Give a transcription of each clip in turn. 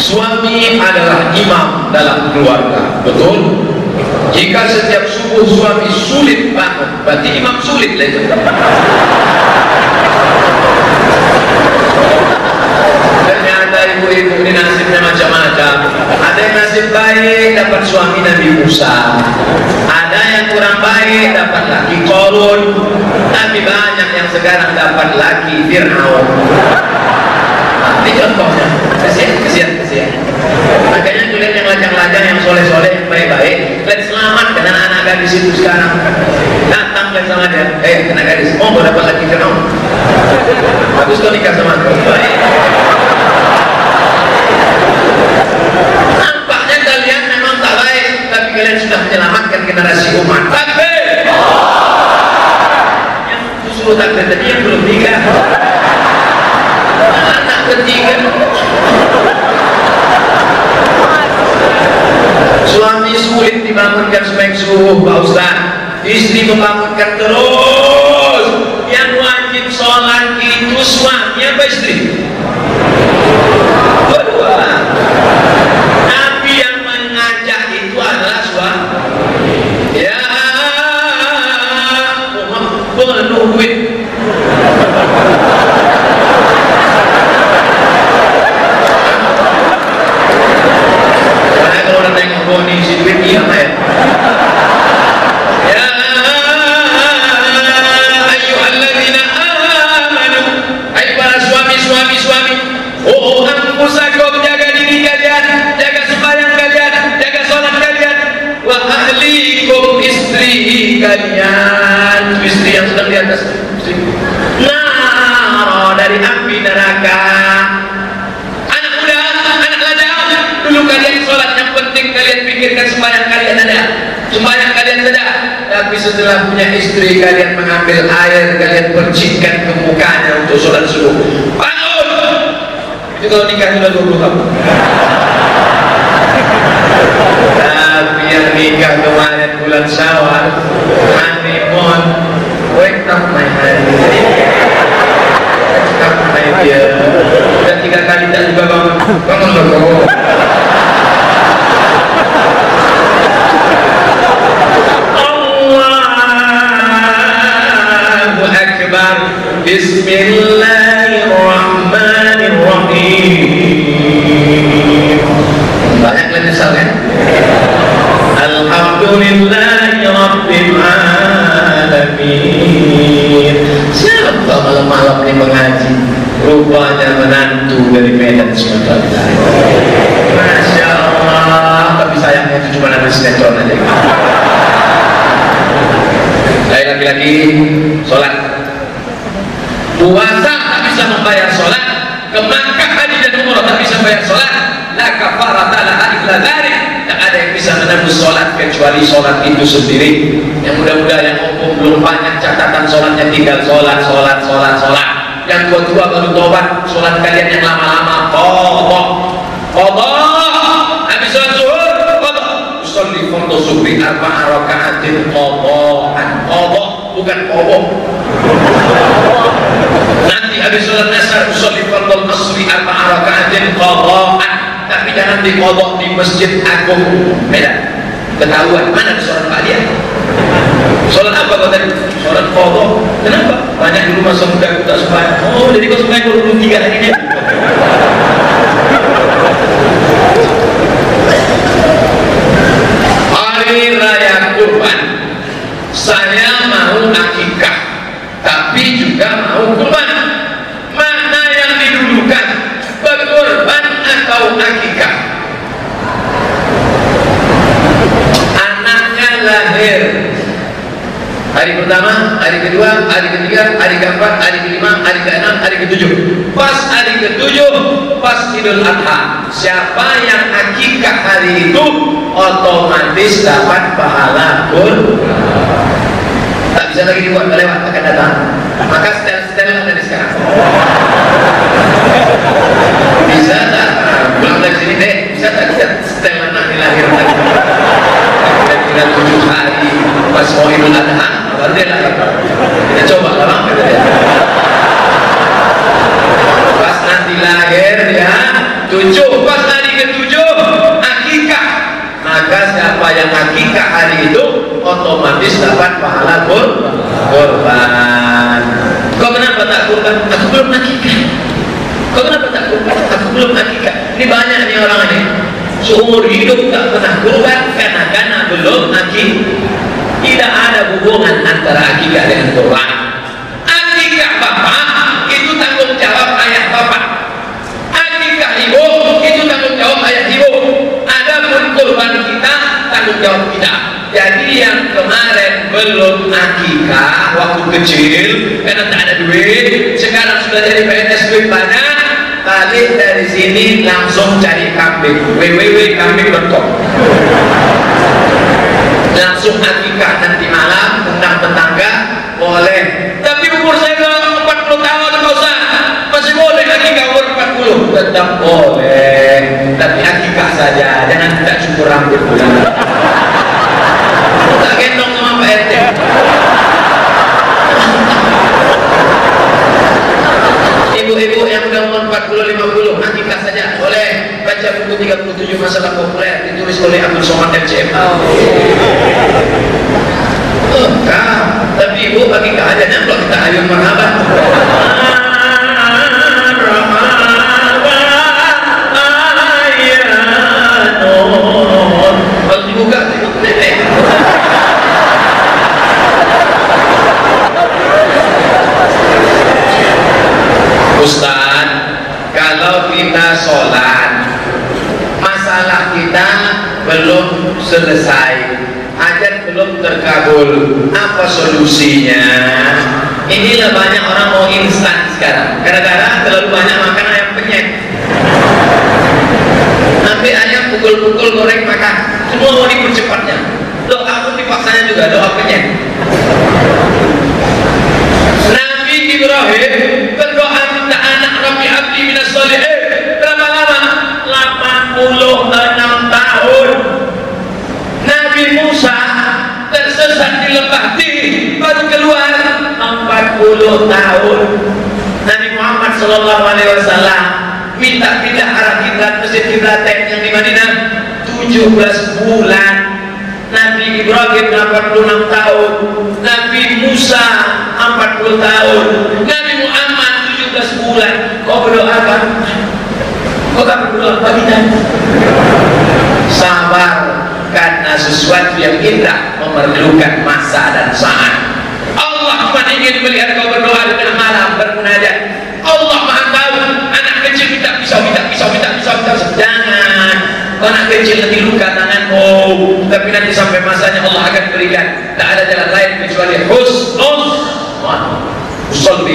Suami adalah imam dalam keluarga, betul? Jika setiap subuh suami sulit bangun, berarti imam sulit lah itu. Ternyata ibu-ibu ini nasibnya. Ada yang nasib baik dapat suami Nabi Musa. Ada yang kurang baik dapat laki Korun. Tapi banyak yang sekarang dapat laki Fir'aun. Ini contohnya. Kasihan, kasihan, kasihan. Makanya kulihat yang lajang-lajang, yang soleh-soleh, yang baik-baik. Lihat selamat dengan anak gadis itu sekarang. Datang lihat sama dia. Eh, anak gadis, oh, dapat laki Fir'aun. Bagus kau nikah sama aku. Baik. Nampaknya kalian memang tak baik, tapi kalian sudah menyelamatkan generasi umat. Takbir! Yang disuruh takbir tadi yang belum nikah. Anak ketiga. Suami sulit dibangunkan sebaik subuh, Pak Ustaz. Istri membangunkan terus. Yang wajib sholat itu suami apa istri? Berdua. Tapi yang mengajak itu adalah suami. Ya, penuh duit. Karena kalau orang tengok Boni si duit iya ya. Ya ayyuhalladzina amanu Hai para suami-suami suami Oh anfusakum jaga diri kalian Jaga sembahyang kalian Jaga sholat kalian Wa ahlikum istri kalian Istri atas. Naro dari api neraka. Anak muda, anak lajang Dulu kalian sholat yang penting kalian pikirkan sembahyang kalian ada. Sembahyang kalian ada. Tapi setelah punya istri kalian mengambil air Kalian percikkan ke mukanya untuk sholat subuh. Bangun! Itu kalau nikah sudah 20 tahun. Tapi yang nikah kemarin bulan syawal Honeymoon Dear Dan tiga kali tak juga bangun. Bangun loh Allahu Akbar. Bismillahirrahmanirrahim Rupanya menantu dari Medan Sumatera Masya Allah Tapi sayangnya itu cuma ada sinetron aja. Saya laki-laki sholat. Puasa tak bisa membayar sholat. Ke haji dan umrah tak bisa membayar sholat. La kafarata laha illa dzalik Tak ada yang bisa menembus sholat Kecuali sholat itu sendiri. Yang mudah-mudahan yang umum belum banyak catatan sholatnya Tinggal sholat, sholat, sholat, sholat Yang tua-tua baru tobat Sholat kalian yang lama-lama Kodok Kodok Habis sholat zuhur Kodok Usolli fardu subri arba'a raka'atin Kodokan Kodok bukan kodok Nanti habis sholat asar usolli fardhu asri arba'a raka'atin qadha'an. Tapi jangan dikodok di Masjid Agung. Beda. Ketahuan mana sholat kalian? Sholat apa kau tadi? Sholat kodok. Kenapa? Banyak di rumah semuda tak sembahyang. Oh, jadi kau sembahyang belum tiga ini Raya Kurban saya mau akikah tapi juga mau kurban mana yang didulukan berkurban atau akikah anaknya lahir hari pertama, hari kedua, hari ketiga, hari keempat, hari kelima, hari keenam, hari ketujuh. Pas hari ketujuh pas idul adha. Siapa yang akikah hari itu otomatis dapat pahala kurban tak bisa lagi dibuat lewat akan datang. Maka setel-setel ada di sekarang bisa tak pulang dari sini deh bisa tak kita setel anak dilahirkan dan tinggal tujuh hari pas mau idul adha baru dia lahir kita coba lah bang kata dia. pas nanti lahir ya tujuh pas hari ketujuh akikah maka siapa yang akikah hari itu otomatis dapat pahala kur kurban kau kenapa tak kurban aku belum akikah kau kenapa tak kurban aku belum akikah ini banyak nih orang ini. Seumur hidup tak pernah kurban karena karena belum akikah tidak ada hubungan antara akikah dengan kurban akikah bapak itu tanggung jawab ayah bapak akikah ibu itu tanggung jawab ayah ibu. Adapun kurban kita tanggung jawab kita. Jadi yang kemarin belum akikah waktu kecil karena tak ada duit sekarang sudah jadi PNS duit banyak balik dari sini langsung cari kambing. www.kambing.com langsung akikah nanti malam undang tetangga. Boleh. Tapi umur saya udah 40 tahun Pak Ustaz masih boleh akikah umur 40 tetap boleh. Tapi akikah saja jangan tidak cukur rambut. Tak gendong sama Pak RT ibu-ibu yang udah umur 40 50 akikah saja boleh baca buku 37 masalah populer ditulis oleh Abdul Somad MCM Oh, kau. tapi ibu bagi keadaannya kalau kita ayo marhaban kalau dibuka tengok nenek Ustaz, kalau kita sholat, masalah kita belum selesai, hajat belum terkabul, apa solusinya? Inilah banyak orang mau instan sekarang, kadang-kadang terlalu banyak makan ayam penyet. Ambil ayam pukul-pukul goreng makan, semua mau dipercepatnya. Doa pun dipaksanya juga doa penyet. Nabi Ibrahim berdoa minta anak Rabbi Abdi minas solihin berapa lama? 86 tahun Nabi Musa tersesat di lembah Ti baru keluar 40 tahun Nabi Muhammad Sallallahu Alaihi Wasallam minta pindah arah kiblat masjid kiblaten yang di Madinah 17 bulan Nabi Ibrahim 86 tahun Nabi Musa 40 tahun Nabi Muhammad 17 bulan. Kau berdoa kan? kau tak berdoa bagi sabar karena sesuatu yang indah memerlukan masa dan saat. Allah cuma ingin melihat kau berdoa dengan malam bermunajat Allah maha tahu anak kecil pisau minta pisau minta pisau minta pisau. Jangan. Anak kecil nanti luka tanganmu. Tapi nanti sampai akan berikan tak ada jalan lain kecuali husnul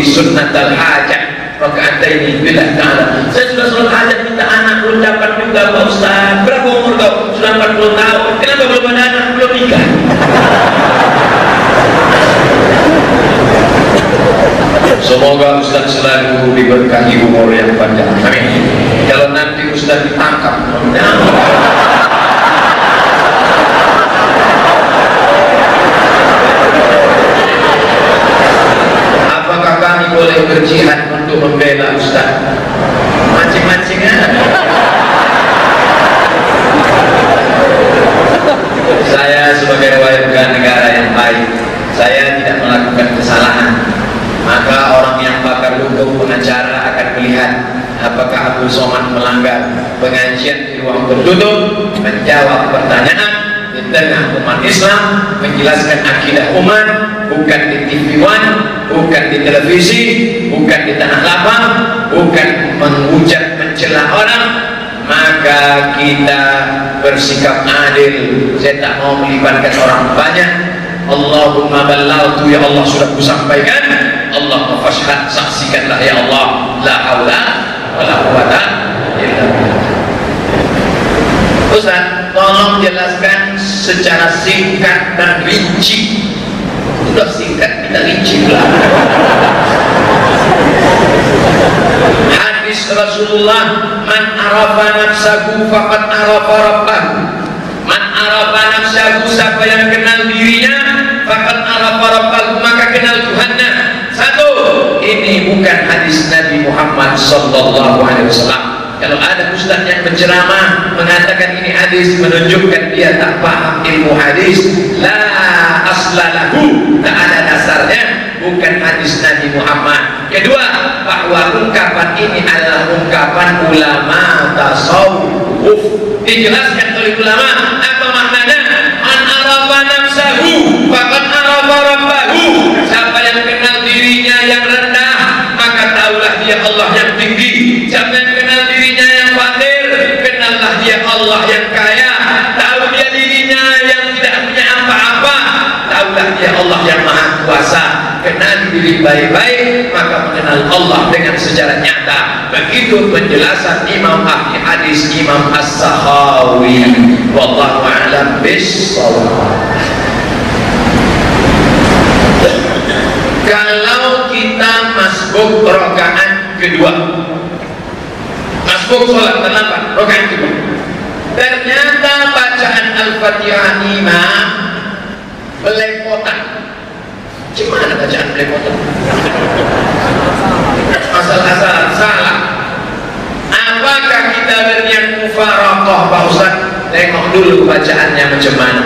sunnat al-hajat rakaat ini bila ta'ala. Saya sudah sholat hajat minta anak belum dapat juga Pak Ustaz. Berapa umur kau? sudah 40 tahun. Kenapa belum ada anak belum nikah? Semoga Ustaz selalu diberkahi umur yang panjang. Amin. Kalau nanti Ustaz ditangkap, apakah kami boleh berjihad untuk membela Ustaz? Mancing-mancing Saya sebagai warga negara yang baik, saya tidak melakukan kesalahan. Maka orang yang bakar hukum pengacara akan melihat apakah Abu Somad melanggar pengajian di ruang tertutup, menjawab pertanyaan di tengah umat Islam, menjelaskan akidah umat, bukan di TV One, bukan di televisi, bukan di tanah lapang, bukan menghujat mencela orang, maka kita bersikap adil. Saya tak mau melibatkan orang banyak. Allahumma ballagtu ya Allah sudah kusampaikan. Allah fashhad saksikanlah ya Allah. La haula wala quwata illa billah. Ustaz, tolong jelaskan secara singkat dan rinci udah singkat kita licin hadis Rasulullah man arafa nafsahu faqad arafa rabbahu man arafa nafsahu siapa yang kenal dirinya faqad arafa rabbahu maka kenal Tuhannya. Satu ini bukan hadis Nabi Muhammad sallallahu alaihi wasallam kalau ada ustaz yang berceramah mengatakan ini hadis menunjukkan dia tak paham ilmu hadis la aslalahu tak ada dasarnya. Bukan hadis Nabi Muhammad. Kedua bahwa ungkapan ini adalah ungkapan ulama tasawuf. Dijelaskan oleh ulama apa maknanya an arafa nafsahu faqad arafa rabbahu siapa yang kenal dirinya yang rendah maka tahulah dia Allah yang tinggi siapa yang kenal dirinya yang fakir kenallah dia Allah yang kaya tahu dia dirinya yang tidak punya apa-apa tahulah dia Allah yang maha kuasa kenal diri baik-baik maka mengenal Allah dengan secara nyata. Begitu penjelasan Imam Ahli Hadis Imam As-Sahawi wallahu a'lam bissawab kalau kita masbuk rokaat kedua. Masbuk sholat terlambat rokaat kedua. Ternyata bacaan Al-Fatihah imam belepotan. Gimana bacaan belepotan? Asal-asalan salah. Apakah kita berniat mufarokoh Pak Ustaz? Tengok dulu bacaannya macam mana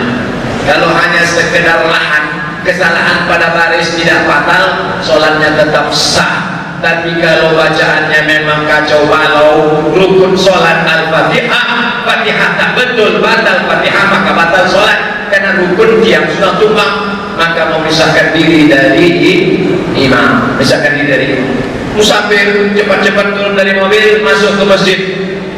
kalau hanya sekedar lahan kesalahan pada baris tidak fatal sholatnya tetap sah. Tapi kalau bacaannya memang kacau balau rukun sholat al-fatihah fatihah tak betul batal fatihah maka batal sholat karena rukun tiang sudah tumbang maka memisahkan diri dari imam. Misahkan diri dari musafir cepat-cepat turun dari mobil masuk ke masjid.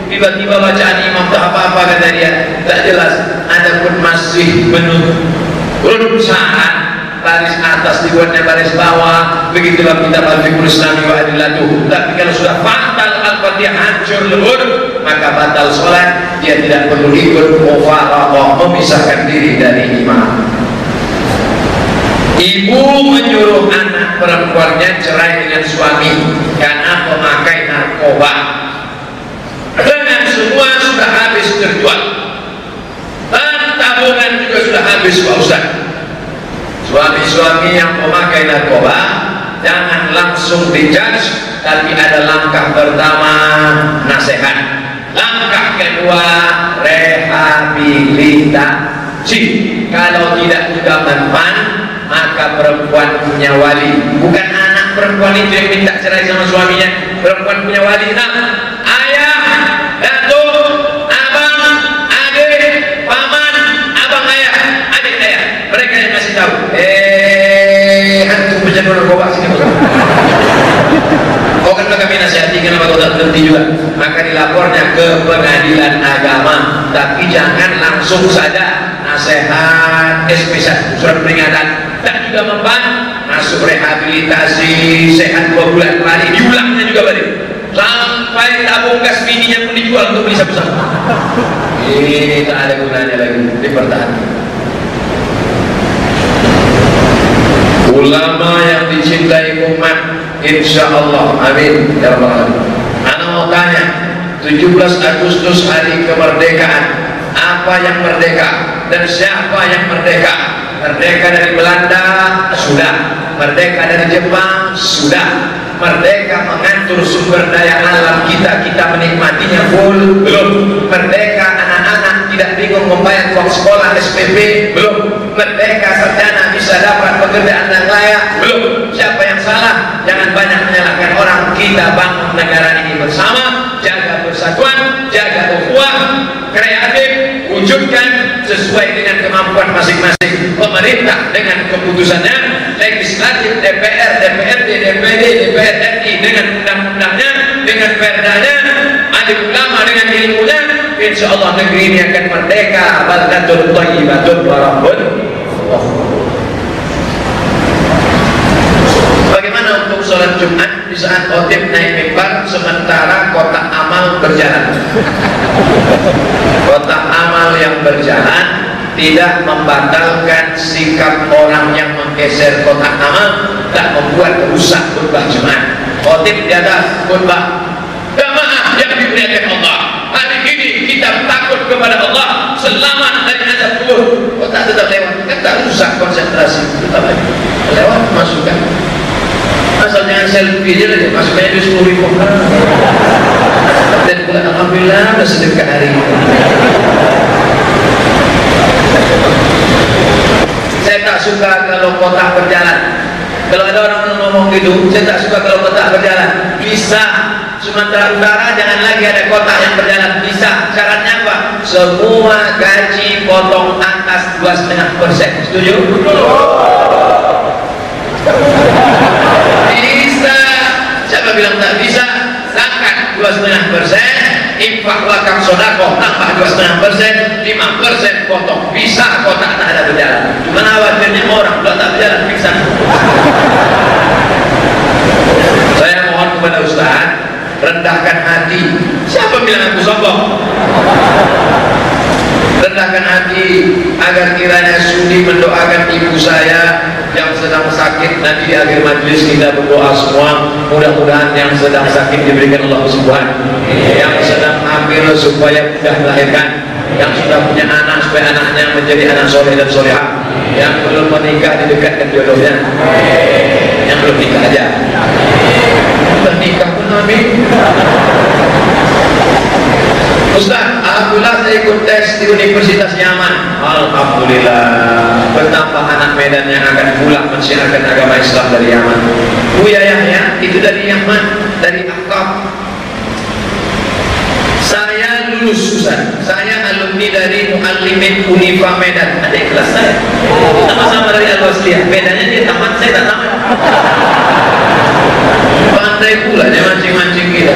Tiba-tiba bacaan imam tak apa-apa kata dia. Tak jelas adapun masih menurut syarat baris atas dibuatnya baris bawah. Begitulah kita al-fiqhul islami wa adillatuh. Tapi kalau sudah fatal al-fatihah hancur lebur maka batal sholat. Dia tidak perlu ikut mufaraqah memisahkan diri dari imam. Ibu menyuruh anak perempuannya cerai dengan suami karena memakai narkoba. Dengan semua sudah habis terjual. Dan tabungan juga sudah habis Pak Ustaz. Suami-suami yang memakai narkoba jangan langsung dijudge tapi ada langkah pertama nasihat. Langkah kedua rehabilitasi. Kalau tidak juga mempan maka perempuan punya wali. Bukan anak perempuan itu yang minta cerai sama suaminya. Perempuan punya wali nah kami nasihati kenapa tak berhenti juga? Maka dilapornya ke pengadilan agama. Tapi jangan langsung saja Nasihat SP1 Surat peringatan. Tak juga mempan Masuk rehabilitasi Sehat dua bulan kembali. Diulangnya juga balik. Sampai tabung gas mininya pun dijual Untuk beli sabu-sabu. Ini tak ada gunanya lagi Dipertahankan ulama yang dicintai umat insya Allah amin. Ya rabbal anak mau tanya 17 Agustus hari kemerdekaan apa yang merdeka dan siapa yang merdeka? Merdeka dari Belanda sudah. Merdeka dari Jepang sudah. Merdeka mengatur sumber daya alam kita kita menikmatinya full belum. Merdeka anak-anak tidak bingung membayar uang sekolah SPP belum. Merdeka sarjana bisa dapat pekerjaan yang layak belum. Siapa salah jangan banyak menyalahkan orang. Kita bangun negara ini bersama. Jaga persatuan jaga ukhuwah. Kreatif wujudkan sesuai dengan kemampuan masing-masing. Pemerintah dengan keputusannya. Legislatif DPR DPRD DPD DPR RI dengan undang-undangnya dengan perdanya. Alim ulama dengan ilmunya. Insya Allah negeri ini akan merdeka. Baldatul thayyibatul warahmut Bagaimana untuk sholat Jumat di saat khotib naik mimbar sementara kotak amal berjalan? Kotak amal yang berjalan tidak membatalkan sikap orang yang menggeser kotak amal tak membuat rusak khutbah Jumat. Khotib di atas khutbah jamaah yang dimuliakan Allah. Hari ini kita takut kepada Allah selamat dari azab kubur. Kotak tetap lewat, kan tak rusak konsentrasi tetap lewat masukkan asal jangan selfie aja lah masuknya itu sepuluh ribu dan bulan Alhamdulillah udah sedekah hari ini. Saya tak suka kalau kotak berjalan. Kalau ada orang yang ngomong gitu saya tak suka kalau kotak berjalan. Bisa. Sumatera Utara jangan lagi ada kotak yang berjalan. Bisa. Syaratnya apa? Semua gaji potong atas 2,5 persen. Setuju? bisa bilang tak bisa zakat 2,5 persen infak wakaf sodakoh tambah 2,5 persen 5 persen potong bisa kotak tak ada berjalan. Cuma khawatirnya orang kalau tak berjalan pingsan saya mohon kepada Ustaz rendahkan hati. Siapa bilang aku sombong? Rendahkan hati agar kiranya sudi mendoakan ibu saya yang sedang sakit nanti di akhir majlis kita berdoa semua. Mudah-mudahan yang sedang sakit diberikan Allah Subhanahu yang sedang hamil supaya mudah melahirkan. Yang sudah punya anak supaya anaknya menjadi anak soleh dan solehah yang belum menikah didekatkan jodohnya. Yang belum nikah aja. Nikah pun amin Ustaz, Alhamdulillah saya ikut tes di Universitas Yaman Alhamdulillah. Bertambah anak Medan yang akan pulang mensiarkan agama Islam dari Yaman. Buya Yahya, itu dari Yaman Dari Akab Saya lulus Ustaz. Saya alumni dari Muallimin Unifa Medan. Ada kelas saya. Sama-sama dari Al-Wasliyah. Bedanya dia tamat, saya tak tamat pandai pula dia mancing-mancing kita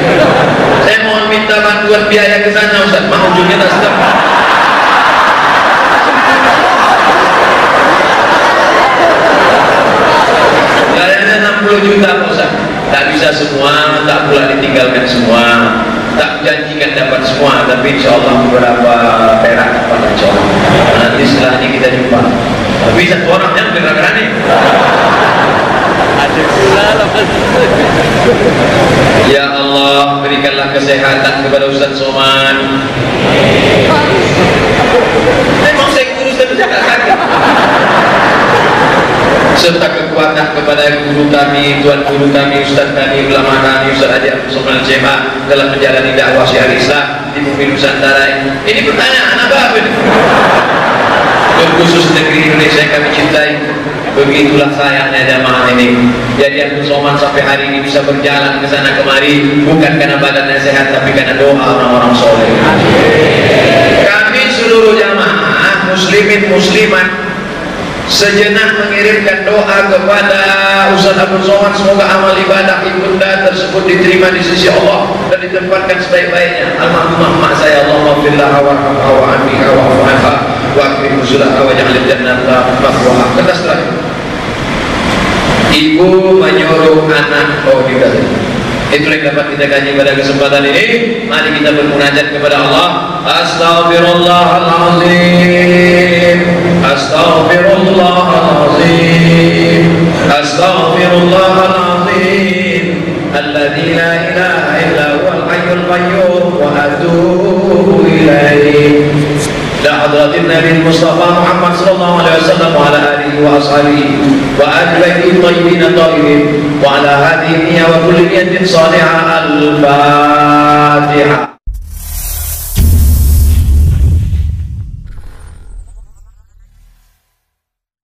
saya mohon minta bantuan biaya ke sana Ustaz. Mau ujungnya tak sedap. Gayanya 60 juta Ustaz. Tak bisa semua tak pula ditinggalkan semua. Tak janjikan dapat semua tapi insya Allah beberapa perak dapat insya Allah nanti setelah ini kita jumpa. Tapi satu orang yang nih Ya Allah berikanlah kesehatan kepada Ustaz Soman Memang saya guru saya berjaga serta kekuatan kepada guru kami, tuan guru kami, ustaz kami, ulama kami, Ustaz Haji Abdul Somad Cema dalam menjalani dakwah syiar di bumi Nusantara ini. Ini pertanyaan apa Khusus negeri Indonesia yang kami cintai Begitulah sayangnya jamaah ini. Jadi Abdul Somad sampai hari ini bisa berjalan ke sana kemari Bukan karena badannya sehat Tapi karena doa orang-orang soleh. Kami seluruh jamaah Muslimin muslimat sejenak mengirimkan doa kepada Ustaz Abdul Somad semoga amal ibadah ibunda tersebut diterima di sisi Allah dan ditempatkan sebaik-baiknya. Almarhumah saya Allah wa wa wa wa akrim musulaha wa ja'alil jannata mahwaha kata setelah ibu menyuruh anak oh tidak itu yang dapat kita kaji pada kesempatan ini. Mari kita bermunajat kepada Allah. Astaghfirullahalazim Astaghfirullahalazim Astaghfirullahalazim Alladzi la ilaha illa huwal hayyul qayyum لحضرة النبي المصطفى محمد صلى الله عليه وسلم وعلى آله وأصحابه وآل بيته الطيبين الطاهرين وعلى هذه النية وكل نية صالحة الفاتحة.